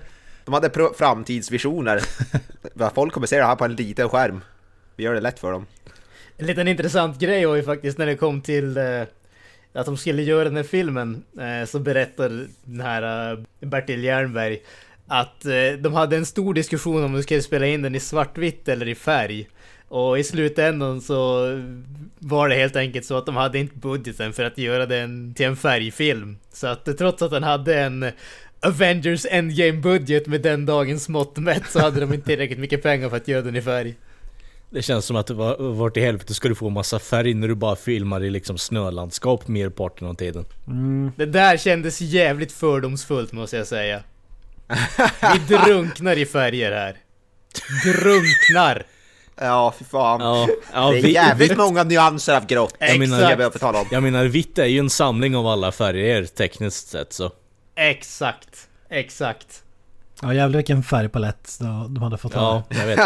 de hade framtidsvisioner. Folk kommer se det här på en liten skärm. Vi gör det lätt för dem. En liten intressant grej var ju faktiskt när det kom till eh, att de skulle göra den här filmen eh, så berättar den här eh, Bertil Jernberg att eh, de hade en stor diskussion om de skulle spela in den i svartvitt eller i färg. Och i slutändan så var det helt enkelt så att de hade inte budgeten för att göra den till en färgfilm. Så att trots att den hade en Avengers Endgame budget med den dagens mått mätt så hade de inte tillräckligt mycket pengar för att göra den i färg. Det känns som att det var, vart i helvete ska du få massa färg när du bara filmar i liksom snölandskap merparten av tiden. Det där kändes jävligt fördomsfullt måste jag säga. Vi drunknar i färger här. Drunknar! Ja, fy fan. Ja, ja, det är vi- jävligt vitt- många nyanser av grått. Jag menar, jag behöva tala om. jag menar vitt är ju en samling av alla färger tekniskt sett så. Exakt. Exakt. Ja jävlar vilken färgpalett de de hade fått Ja, ha. jag vet.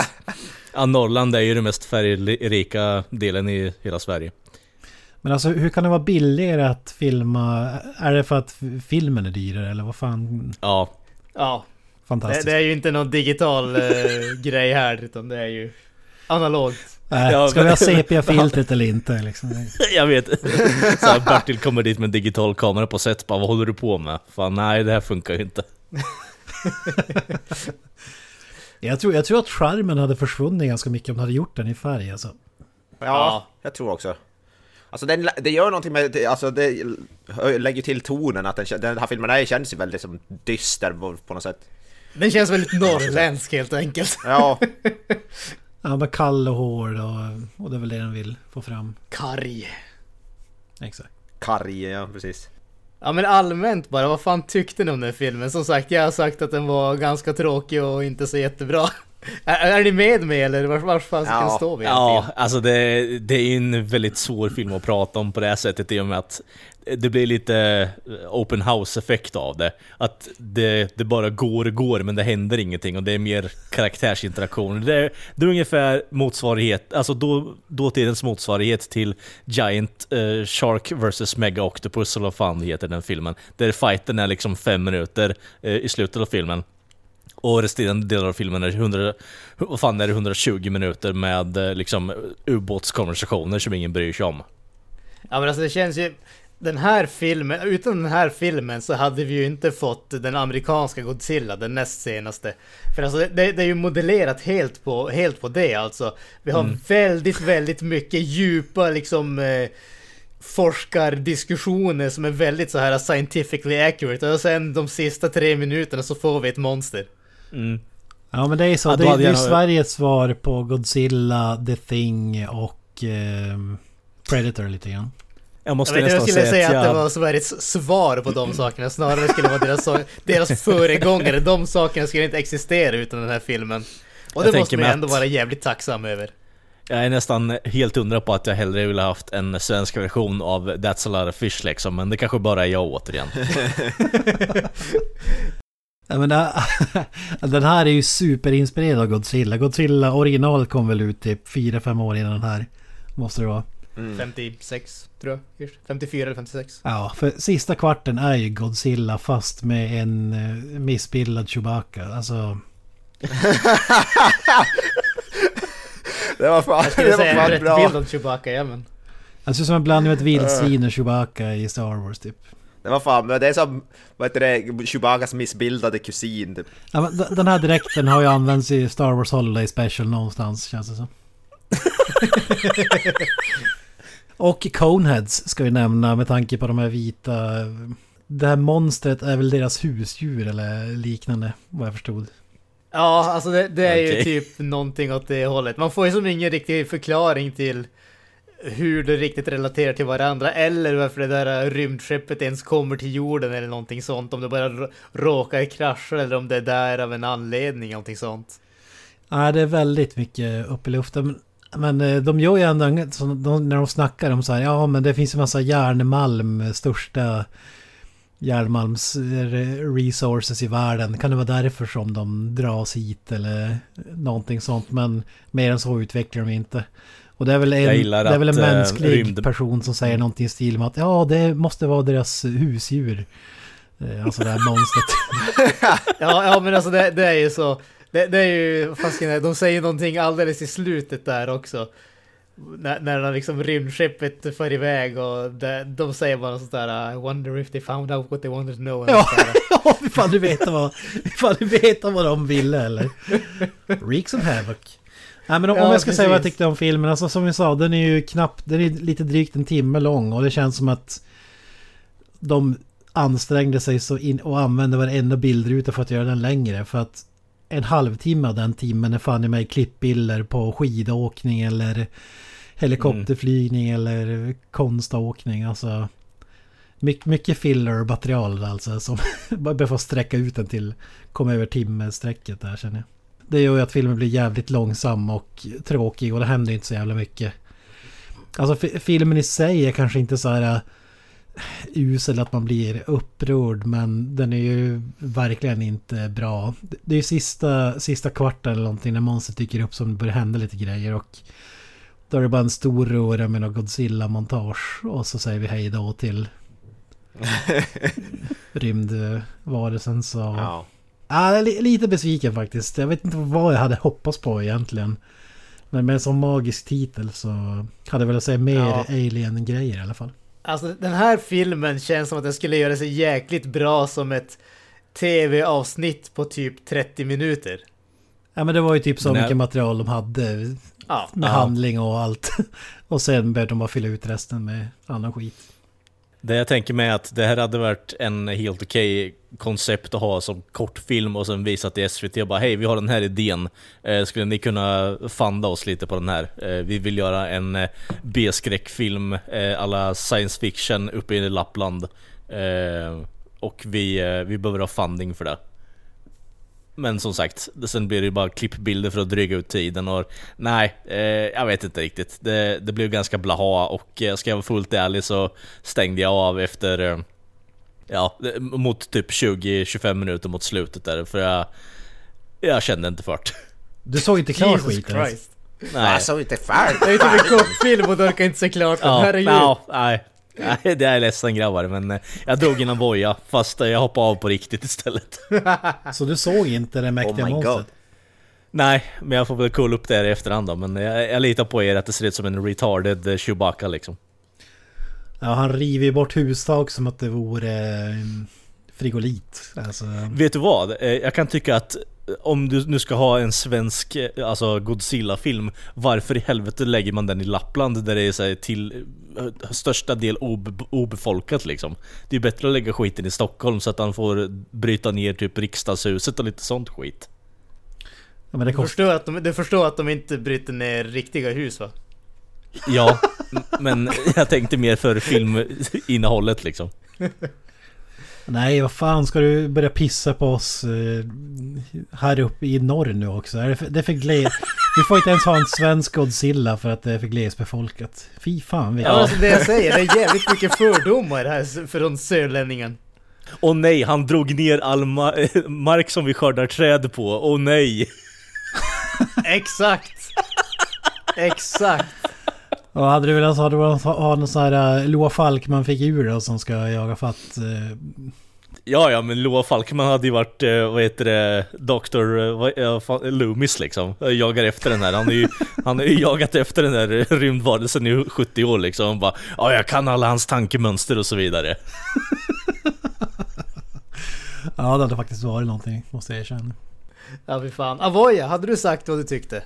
Ja, Norrland är ju den mest färgrika delen i hela Sverige. Men alltså hur kan det vara billigare att filma? Är det för att filmen är dyrare eller vad fan? Ja. Ja. Det, Fantastiskt. det är ju inte någon digital eh, grej här utan det är ju analogt. Äh, Ja, ska vi ha sepia-filtret eller inte liksom? Jag vet. Så här, Bertil kommer dit med en digital kamera på set bara, vad håller du på med? Fan nej, det här funkar ju inte. Jag tror, jag tror att skärmen hade försvunnit ganska mycket om de hade gjort den i färg alltså. Ja, jag tror också. Alltså den, det gör någonting med, alltså det lägger till tonen att den, den här filmen här känns ju väldigt som dyster på, på något sätt. Den känns väldigt norrländsk helt enkelt. Ja, Ja men kall och hård och, och det är väl det den vill få fram. Karg. Exakt. karg, ja precis. Ja men allmänt bara, vad fan tyckte ni om den filmen? Som sagt, jag har sagt att den var ganska tråkig och inte så jättebra. Är, är ni med mig eller var, var fan ska den stå vi Ja, alltså det, det är ju en väldigt svår film att prata om på det här sättet i och med att det blir lite open house-effekt av det. Att det, det bara går och går men det händer ingenting och det är mer karaktärsinteraktioner. Det är, det är ungefär motsvarighet, alltså då, dåtidens motsvarighet till Giant eh, Shark vs Mega Octopus eller vad fan heter den filmen. Där fighten är liksom fem minuter eh, i slutet av filmen. Och resterande delar av filmen är 100, vad fan är det 120 minuter med eh, liksom ubåtskonversationer som ingen bryr sig om. Ja men alltså det känns ju... Den här filmen, utan den här filmen så hade vi ju inte fått den amerikanska Godzilla, den näst senaste. För alltså det, det är ju modellerat helt på, helt på det alltså. Vi har Mm. väldigt, väldigt mycket djupa liksom eh, forskardiskussioner som är väldigt så här scientifically accurate. Och sen de sista tre minuterna så får vi ett monster. Mm. Ja men det är så. Ja, det, det är jag- Sveriges svar på Godzilla, The Thing och ehm, Predator lite grann. Jag Jag, måste vet, jag skulle säga säga att det jag- var Sveriges svar på de sakerna. Snarare skulle det vara deras, deras föregångare. De sakerna skulle inte existera utan den här filmen. Och Jag det måste tänker man ändå att- vara jävligt tacksam över. Jag är nästan helt undra på att jag hellre ville haft en svensk version av That's a lot of fish liksom, men det kanske bara är jag återigen. Ja, men det, den här är ju superinspirerad av Godzilla. Godzilla originalet kom väl ut typ 4-5 år innan den här. Måste det vara. 56 tror jag. ish. 54 eller 56. Ja, för sista kvarten är ju Godzilla fast med en uh, missbildad Chewbacca. Alltså... Det var fan, Jag skulle det var säga fan rätt bra. bild av Chewbacca, ja men. Alltså som en blandning av ett vildsvin och Chewbacca i Star Wars typ. Var fan, det är som, vad heter det, Chewbaccas missbildade kusin typ. Ja, den här direkten har ju använts i Star Wars Holiday Special någonstans känns det som. och Coneheads ska vi nämna med tanke på de här vita... Det här monstret är väl deras husdjur eller liknande vad jag förstod. Ja, alltså det, det är ju Okej. typ någonting åt det hållet. Man får ju som ingen riktig förklaring till hur det riktigt relaterar till varandra eller varför det där rymdskeppet ens kommer till jorden eller någonting sånt. Om det bara råkar krascha eller om det är där av en anledning, någonting sånt. Nej, det är väldigt mycket upp i luften. Men eh, de gör ju ändå, när de snackar om så här, ja men det finns en massa järnmalm, största järnmalms resources i världen. Kan det vara därför som de dras hit eller någonting sånt. Men mer än så utvecklar de inte. Och det är väl en, det är väl en att, eh, mänsklig rymd- person som säger någonting i stil med att ja det måste vara deras husdjur. Eh, Alltså det här monstret. Ja, ja men alltså det, det är ju så. Det, det är ju fascinerande. De säger någonting alldeles i slutet där också. När, när liksom rymdskeppet far iväg och det, de säger bara sådär I wonder if they found out what they wanted to know. Ja, ja ifall du vet vad, ifall du vet vad de ville eller. Reeks of Havoc. Nej men om, om Ja, jag ska säga vad jag precis. tyckte om filmen, alltså som vi sa, den är ju knappt, den är lite drygt en timme lång och det känns som att de ansträngde sig så in och använde varenda bildruta för att göra den längre. För att en halvtimme av den timmen är fan i mig klippbilder på skidåkning eller helikopterflygning eller konståkning. Alltså mycket, mycket filler-material alltså som bara behöver få sträcka ut den till komma över timmesträcket där känner jag. Det gör ju att filmen blir jävligt långsam och tråkig och det händer inte så jävla mycket. Alltså fi- filmen i sig är kanske inte så här äh, usel att man blir upprörd men den är ju verkligen inte bra. Det- är ju sista, sista kvarten eller någonting när monstret dyker upp som det börjar hända lite grejer och då är det bara en stor röra med något Godzilla-montage och så säger vi hej då till rymdvarelsen så... Ja. Ja, lite besviken faktiskt. Jag vet inte vad jag hade hoppats på egentligen. Men med en sån magisk titel så hade jag velat se mer Ja. Alien-grejer i alla fall. Alltså den här filmen känns som att den skulle göra sig jäkligt bra som ett tv-avsnitt på typ 30 minuter. Ja men det var ju typ så jag- mycket material de hade. Ja. Med Ja. handling och allt. Och sen började de bara fylla ut resten med annan skit. Det jag tänker mig är att det här hade varit en helt okej koncept att ha som kortfilm och sen visa till SVT och bara hej vi har den här idén. Eh, skulle ni kunna funda oss lite på den här? Eh, vi vill göra en eh, B-skräckfilm eh, alla science fiction uppe i Lappland. Eh, och vi, eh, vi behöver ha funding för det. Men som sagt, sen blir det ju bara klippbilder för att dryga ut tiden och nej, eh, jag vet inte riktigt. Det, det blev ganska blaha och eh, ska jag vara fullt ärlig så stängde jag av efter, eh, ja, mot typ 20-25 minuter mot slutet där för jag, jag kände inte för det. Du såg inte klart skiten? Nej. Alltså inte färdigt. Det är ju typ en kortfilm och du orkar inte se klart den. Ja, Herregud. ja, nej. Nej, det är ledsen grabbar men eh, jag drog in en boja fast eh, jag hoppade av på riktigt istället. Så du såg inte det mäktiga Oh monstret? Nej, men jag får väl kolla upp det här i efterhand då, men jag, jag litar på er att det ser ut som en retarded eh, Chewbacca liksom. Ja, han river ju bort hustak som att det vore frigolit. Alltså, Vet du vad? Jag kan tycka att om du nu ska ha en svensk eh, alltså Godzilla-film, varför i helvete lägger man den i Lappland där det är så här, till eh, största del ob obefolkat liksom? Det är bättre att lägga skiten i Stockholm så att han får bryta ner typ riksdagshuset och lite sånt skit. ja, men det Du kostar... förstår, att de, du förstår att de inte bryter ner riktiga hus va? Ja, men jag tänkte mer för filminnehållet liksom. Nej, vad fan ska du börja pissa på oss eh, här uppe i norr nu också? Är det, för, det är för gles... Vi får inte ens ha en svensk Godzilla för att det är för glesbefolkat. Fy fan. Vi... Ja, alltså det jag säger, det är jävligt mycket fördomar här från sörlänningen. Åh nej, han drog ner all ma- mark som vi skördar träd på. Åh nej! Exakt! Exakt! Och hade du velat ha, ha någon sån här uh, Loa Falk man fick ur då som ska jaga fatt... eh, Ja, ja, men Loa Falkman hade ju varit, eh, vad heter det, Dr. eh, Loomis liksom. Jag Jagar efter den här. Han har ju, han har ju jagat efter den där rymdvarelsen i 70 år liksom. Han bara, ja, jag kan alla hans tankemönster och så vidare. Ja, det hade faktiskt varit någonting, måste jag erkänna. Ja fy fan. Avoya, hade du sagt vad du tyckte?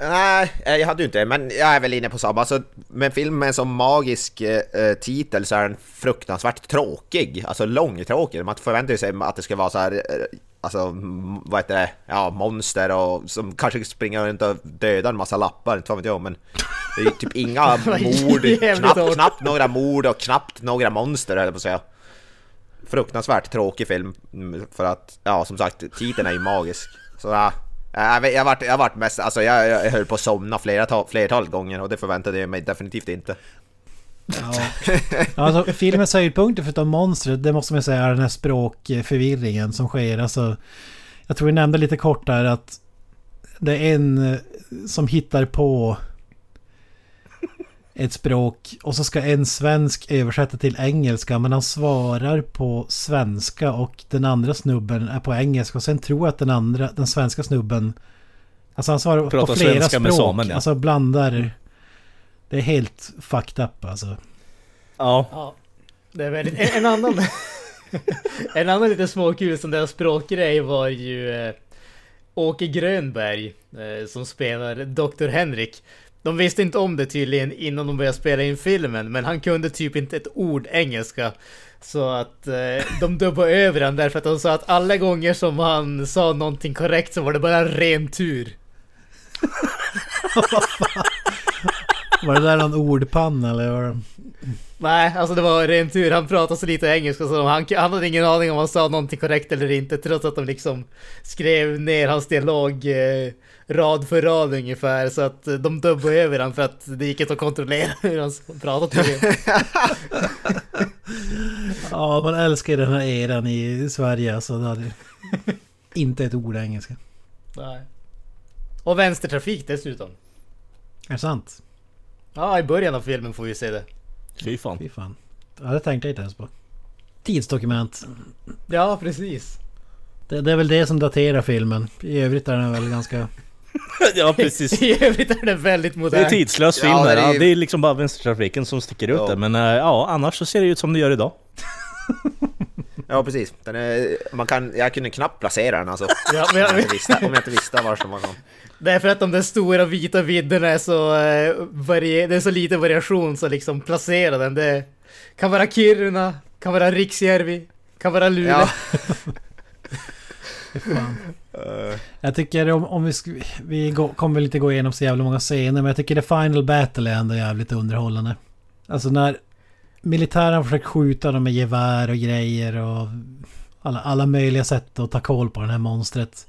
Nej, jag hade ju inte men jag är väl inne på samma. Alltså, med film med en så magisk eh, eh, titel så är den fruktansvärt tråkig. Alltså långtråkig. Man förväntar sig att det ska vara så här, eh, alltså vad heter det, ja monster och som kanske springer runt och dödar en massa lappar, inte vet jag men det är ju typ inga mord, knappt, knappt några mord och knappt några monster höll jag på att säga. Fruktansvärt tråkig film mm, för att, ja som sagt, titeln är ju magisk. Så ja, jag, vet- jag, vart, jag vart mest, alltså jag, jag höll på att somna flera flertalet gånger och det förväntade jag mig definitivt inte. Ja. Alltså, filmens höjdpunkter förutom monstret, det måste man säga är den här språkförvirringen som sker. Alltså, jag tror vi nämnde lite kort där att det är en eh, som hittar på ett språk och så ska en svensk översätta till engelska men han svarar på svenska och den andra snubben är på engelska och sen tror jag att den andra, den svenska snubben Alltså han svarar Pratar på flera svenska språk. med samen, ja. Alltså blandar Det är helt fucked up alltså. Ja. Ja, det är väldigt... En, en annan... en annan lite småkul som deras språkgrej var ju eh, Åke Grönberg eh, som spelar Dr. Henrik. De visste inte om det tydligen innan de började spela in filmen, men han kunde typ inte ett ord engelska. Så att eh, de dubbade över han därför att de sa att alla gånger som han sa någonting korrekt så var det bara ren tur. Var det där någon ordpanna eller? Var det... Nej, alltså det var ren tur. Han pratade så lite engelska så han, han hade ingen aning om han sa någonting korrekt eller inte. Trots att de liksom skrev ner hans dialog eh, rad för rad ungefär. Så att eh, de dubbade över han för att det gick inte att kontrollera hur han pratade. tydligen. Ja, man älskar den här eran i Sverige alltså. Det hade... Inte ett ord engelska. Nej. Och vänstertrafik dessutom. Är det sant? Ja, i början av filmen får vi se det. Fy fan. Fy fan. Ja, det tänkte jag inte ens på. Tidsdokument. Ja, precis. Det, det är väl det som daterar filmen. I övrigt är den väl ganska... ja, precis. I övrigt är det väldigt Det modern. är tidslös film Ja, det är- Ja, det är liksom bara vänstertrafiken som sticker ut Ja. där. Men eh, ja, annars så ser det ut som det gör idag. Ja precis, den är, man kan, jag kunde knappt placera den alltså. Ja, men jag- om, jag inte visste, om jag inte visste var som var någon. Det är för att de där stora vita vidderna är så, eh, varie- det är så lite variation så liksom placera den. Det kan vara Kiruna, kan vara Riksjärvi, kan vara Luleå. Ja. Eh. Jag tycker om, om vi... Vi kommer väl inte gå igenom så jävla många scener men jag tycker The Final Battle är ändå jävligt underhållande. Alltså när militären försöker skjuta dem med gevär och grejer och alla, alla möjliga sätt att ta koll på det här monstret.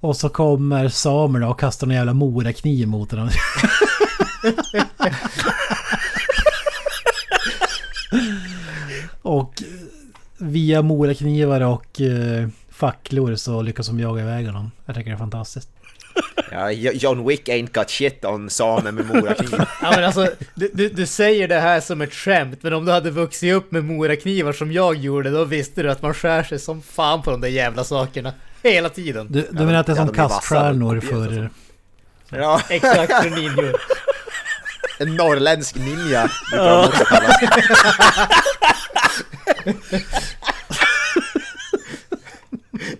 Och så kommer samerna och kastar en jävla morakniv mot dem. och via moraknivar och uh, facklor så lyckas de jaga iväg honom. Jag tycker det är fantastiskt. Ja, Jo- John Wick ain't got shit on samer med morakniv. Ja men alltså, du, du, du säger det här som ett skämt, men om du hade vuxit upp med moraknivar som jag gjorde, då visste du att man skär sig som fan på de där jävla sakerna. Hela tiden. Du, du menar att det är ja, som de kaststjärnor för... Ja, Exakt för ninjor. en norrländsk ninja brukar de också kallas.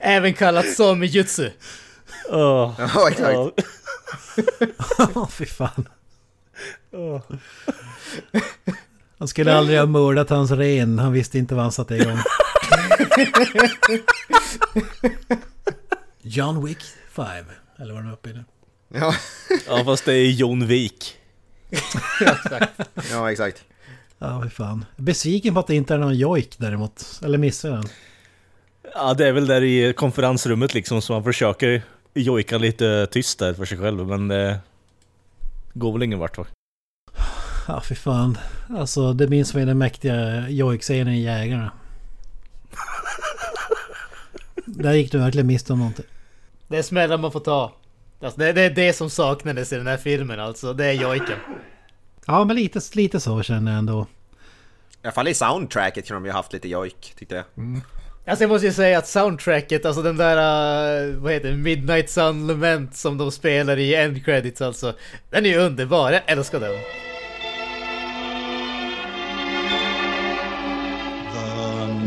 Även kallat samejutsu. Oh. Ja, exakt. Åh fy fan. Han skulle aldrig ha mördat hans ren. Han visste inte vad han satte igång. John Wick 5. Eller vad de är uppe i nu. Ja, Ja, fast det är Jon Vik. ja, exakt. Ja, fy fan. Besviken på att det inte är någon jojk däremot. Eller missar jag den? Ja, det är väl där i konferensrummet liksom som man försöker jojka lite tyst där för sig själv, men det går väl ingen vart va? Ja, fy fan. Alltså, det minns mig den mäktiga jojk-scenen i Jägarna. Där gick du verkligen miste om någonting. Det är smällar man får ta. Alltså, det, det är det som saknades i den här filmen alltså, det är jojken. Ja, men lite, lite så känner jag ändå. I alla fall i soundtracket kunde de ju haft lite jojk, tyckte jag. Alltså jag måste ju säga att soundtracket, alltså den där, uh, vad heter det, Midnight Sun Lament som de spelar i end credits alltså. Den är ju underbar, jag älskar den.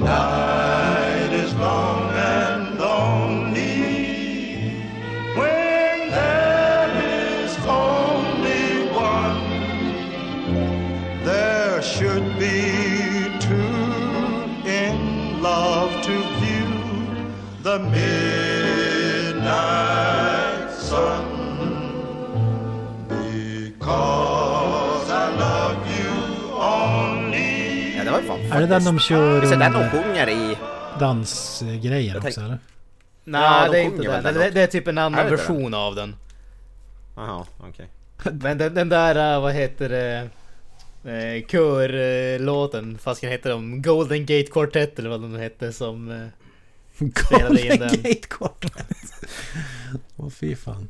night fan Är det den de kör Visst är den de sjunger i... dansgrejer också eller? Nej, Ja, de det är inte den. den Det, det är typ en annan Är det version av den. Jaha, okej. Men den, den där, äh, vad heter det? Eh, körlåten, fast heter de Golden Gate Quartet eller vad de hette som eh, spelade in Golden den. Gate Quartet. Åh fy fan.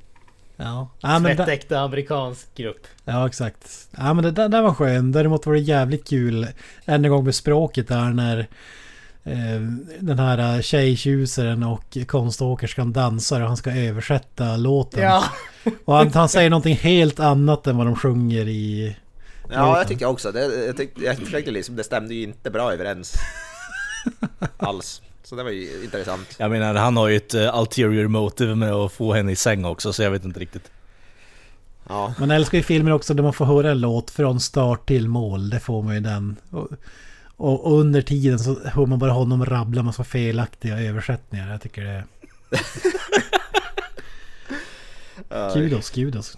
Ja. Ja, men da, Tvättäkta amerikansk grupp. ja exakt. Ja men det där, där var skön. Däremot var det jävligt kul än en gång med språket där när eh, den här eh, tjejtjusaren och konståkerskan dansar och han ska översätta låten. Ja. Och han, han säger någonting helt annat än vad de sjunger i Ja, låten. jag tycker också det. Jag, tyckte, jag försökte liksom, det stämde ju inte bra överens. Alls. Så det var ju intressant. Jag menar, han har ju ett uh, ulterior motive med att få henne i säng också, så jag vet inte riktigt. Ja. Man älskar ju filmer också där man får höra en låt från start till mål. Det får man ju den. Och, och, och under tiden så hör man bara honom rabbla massa felaktiga översättningar. Jag tycker det är... Kudos, kudos.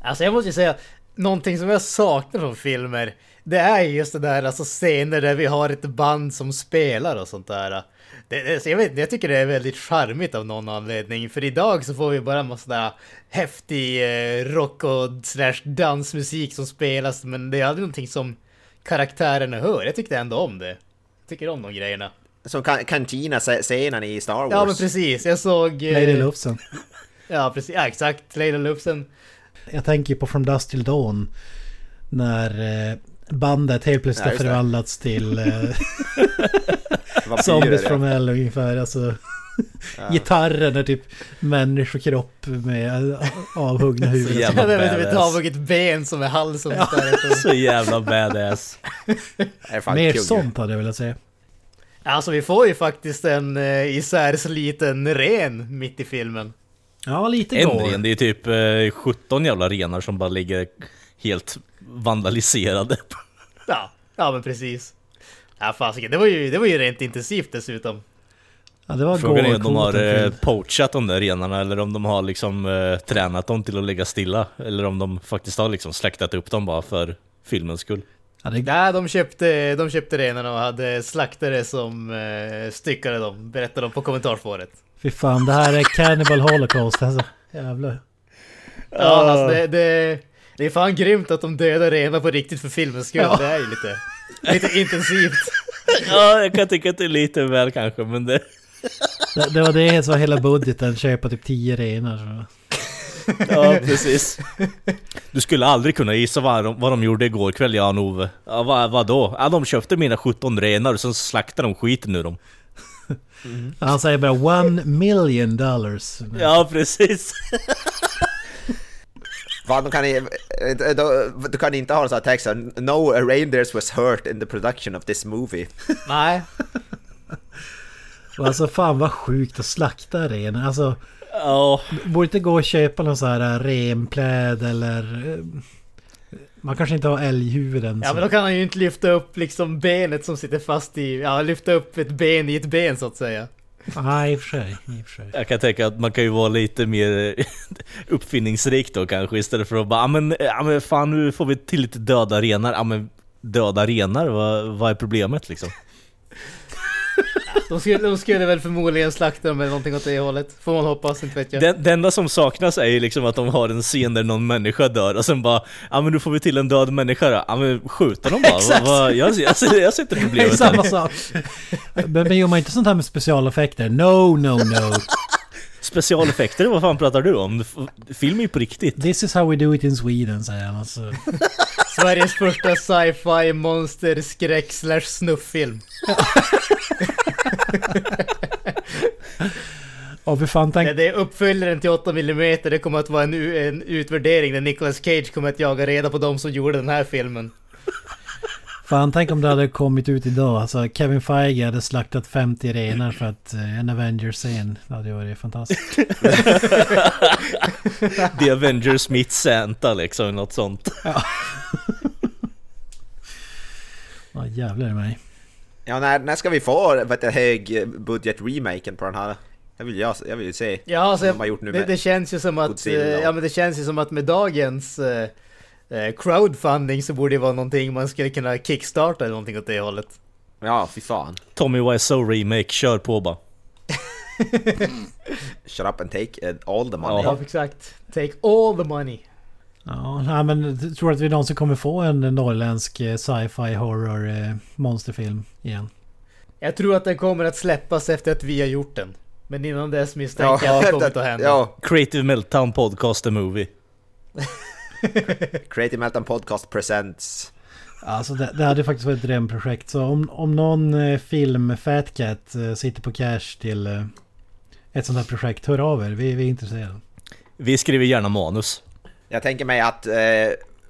Alltså jag måste ju säga, någonting som jag saknar från filmer, det är ju just det där alltså scener där vi har ett band som spelar och sånt där. Det, det, jag, vet, jag tycker det är väldigt charmigt av någon anledning, för idag så får vi bara en massa där häftig eh, rock och slash dansmusik som spelas, men det är aldrig någonting som karaktärerna hör. Jag tyckte ändå om det. Jag tycker om de grejerna. Som kan- Cantina-scenen i Star Wars. Ja men precis, jag såg... eh, Lady Lufsen. Ja precis, ja, exakt. Lady Lufsen. Jag tänker på From Dust Till Dawn. När eh, bandet helt plötsligt Ja, har förvandlats till eh, Zombies ja. from Hell ungefär. Alltså, Gitarren är typ människokropp med eh, avhuggna huvuden. jävla Ja, det är typ ett badass. avhugget ben som är halsen. Ja. Så jävla badass. Mer sånt hade jag velat säga. Alltså vi får ju faktiskt en uh, isärsliten ren mitt i filmen. Ja, lite En går. ren, det är typ eh, 17 jävla renar som bara ligger helt vandaliserade. Ja, ja men precis. Ja fasiken, det var ju, det var ju rent intensivt dessutom. Ja, det var Frågan är om de har eh, poachat de där renarna eller om de har liksom eh, tränat dem till att ligga stilla. Eller om de faktiskt har liksom släktat upp dem bara för filmens skull. Ja, det, Nej, de köpte, de köpte renarna och hade slaktare som uh, styckade dem, berättade de på kommentarsspåret. Fy fan, det här är Cannibal Holocaust alltså. Jävlar. Ja, alltså det, det, det är fan grymt att de dödar renar på riktigt för filmens skull. Ja. Det är ju lite, lite intensivt. Ja, jag kan tycka att det är lite väl kanske, men det... Det, det var det som var hela budgeten, köpa typ 10 renar. Så. Ja, precis. Du skulle aldrig kunna gissa vad de, vad de gjorde igår kväll, Jan-Ove. Ja, vad, vadå? Ja, de köpte mina 17 renar och sen slaktade de skiten ur dem. Han säger bara one million dollars. Ja, precis. Fan, de kan, eh, du kan inte ha en sån här text No reindeers was hurt in the production of this movie. Nej. Och alltså fan vad sjukt att slakta renar. Alltså, Ja, borde inte gå och köpa någon sån här rempläd eller... eh, Man kanske inte har älghuvuden. Ja så- men då kan han ju inte lyfta upp liksom benet som sitter fast i, ja lyfta upp ett ben i ett ben så att säga. Nej, i och för sig. I och för sig. jag kan tänka att man kan ju vara lite mer uppfinningsrik då kanske istället för att bara, ja men, ja, men fan nu får vi till lite döda renar. Ja men döda renar, vad, vad är problemet liksom? De skulle, de skulle väl förmodligen slakta dem eller någonting åt det hållet. Får man hoppas, inte vet jag. Det, det enda som saknas är ju liksom att de har en scen där någon människa dör och sen bara Ja men nu får vi till en död människa då. Ja men skjuta dem bara. Exakt. Vad- vad- jag, jag, ser- jag ser inte problemet samma sak. Men, men gör man inte sånt här med specialeffekter? No, no, no. Specialeffekter, vad fan pratar du om? Film är ju på riktigt. This is how we do it in Sweden, säger han. Alltså. Sveriges första sci-fi monster skräck slash snufffilm. Och för fan, tänk... Det, är uppföljaren till 8 mm det kommer att vara en, en utvärdering där Nicolas Cage kommer att jaga reda på de som gjorde den här filmen. Fan, tänk om det hade kommit ut idag. Alltså, Kevin Feige hade slaktat 50 renar för att eh, en Avengers-scen. Det hade varit fantastiskt. The Avengers meets Santa liksom, något sånt. Ja, jävlar i mig. Ja, när, när ska vi få vet du, hög budget remaken på den här? Jag vill, jag, jag vill se. Ja, alltså, de har gjort nu det, med det känns ju som att, Godzilla eh, ja men det känns ju som att med dagens eh, eh, crowdfunding så borde det vara någonting man skulle kunna kickstarta eller någonting åt det hållet. Ja, fy fan. Tommy Wiseau remake, kör på bara. Shut up and take all the money. Ja, exakt. Take all the money. Ja, men jag tror att vi någonsin kommer få en norrländsk eh, sci-fi horror eh, monsterfilm igen. Jag tror att den kommer att släppas efter att vi har gjort den. Men innan dess misstänker jag Ja, att det kommer att hända. ja. Creative Meltdown Podcast The Movie. Creative Meltdown Podcast presents. Alltså det, det hade faktiskt varit ett drömprojekt. Så om, om någon eh, film Fat Cat sitter på cash till ett sånt här projekt, hör av er. Vi, vi är intresserade. Vi skriver gärna manus. Jag tänker mig att, eh,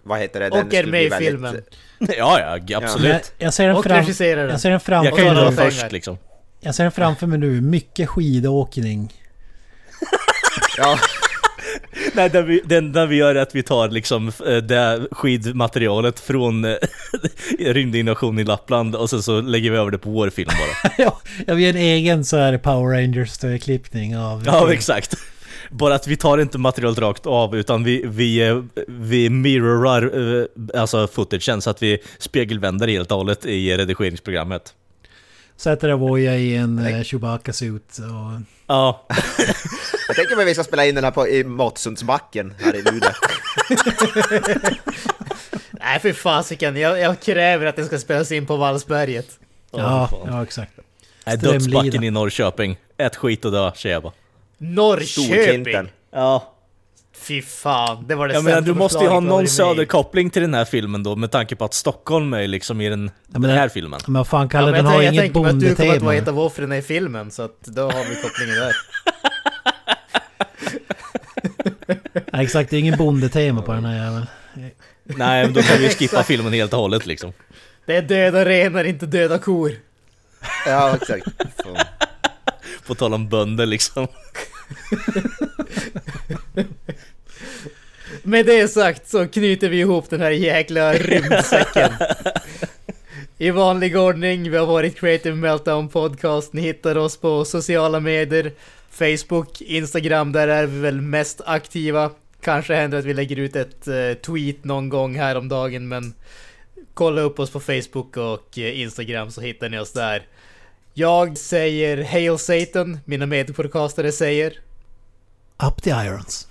vad heter det? Och är med i väldigt- filmen. Ja, ja, absolut. Jag, jag ser den Och fram, regisserar den. jag ser den fram, Jag kan ju dra först liksom. jag ser den framför mig nu. Mycket skidåkning. Ja, Nej, det vi, det enda vi gör är att vi tar liksom eh, det skidmaterialet från eh, rymdinvasion i Lappland och sen så lägger vi över det på vår film bara. ja, jag vill en egen så här Power Rangers-klippning av... Ja, exakt. Bara att vi tar inte materialet rakt av utan vi, vi, eh, vi mirrorar eh, alltså footagen så att vi spegelvänder helt och hållet i redigeringsprogrammet. Sätter Avoya i en eh, Chewbacca-suit och... Ja, jag tänker mig vi ska spela in den här på, i Måttsundsbacken här i Luleå. Nej för fasiken, jag, jag kräver att den ska spelas in på Vallsberget. Ja, fan. ja exakt. Nej, Strömlida. dödsbacken i Norrköping. Ät skit och dö, säger jag bara. Norrköping! Ja. Fy fan, det var det Jag menar, sämsta du måste ju ha jag någon söderkoppling till den här filmen då med tanke på att Stockholm är liksom i den, Ja, men den här filmen. Men vad fan Ja, Kalle, men den jag, har tänker- jag inget tänker mig att du kommer att vara ett bondetema. av offren i filmen, så att då har vi kopplingen där. Ja, exakt, det är ingen bondetema på den här jäveln. Nej, men då kan vi skippa Exakt. filmen helt och hållet liksom. Det är döda renar, inte döda kor. Ja, exakt. Fan. På tal om bönder liksom. Med det sagt så knyter vi ihop den här jäkla rymdsäcken. I vanlig ordning, vi har varit Creative Meltdown Podcast. Ni hittar oss på sociala medier. Facebook, Instagram, där är vi väl mest aktiva. Kanske händer att vi lägger ut ett eh, tweet någon gång här om dagen, men kolla upp oss på Facebook och eh, Instagram så hittar ni oss där. Jag säger Hail Satan, mina medpodcastare säger Up the irons.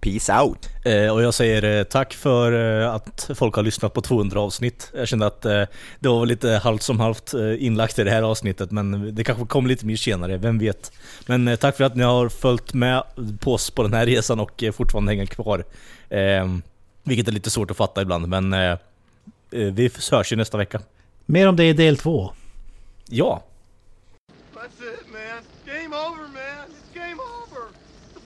Peace out. Eh, och jag säger eh, tack för eh, att folk har lyssnat på 200 avsnitt. Jag kände att eh, det var väl lite halvt som halvt eh, inlagt i det här avsnittet, men det kanske kommer lite mer senare, vem vet. Men eh, tack för att ni har följt med på oss på den här resan och eh, fortfarande hänger kvar. Eh, vilket är lite svårt att fatta ibland, men vi hörs ju nästa vecka. Mer om det i del två. Ja.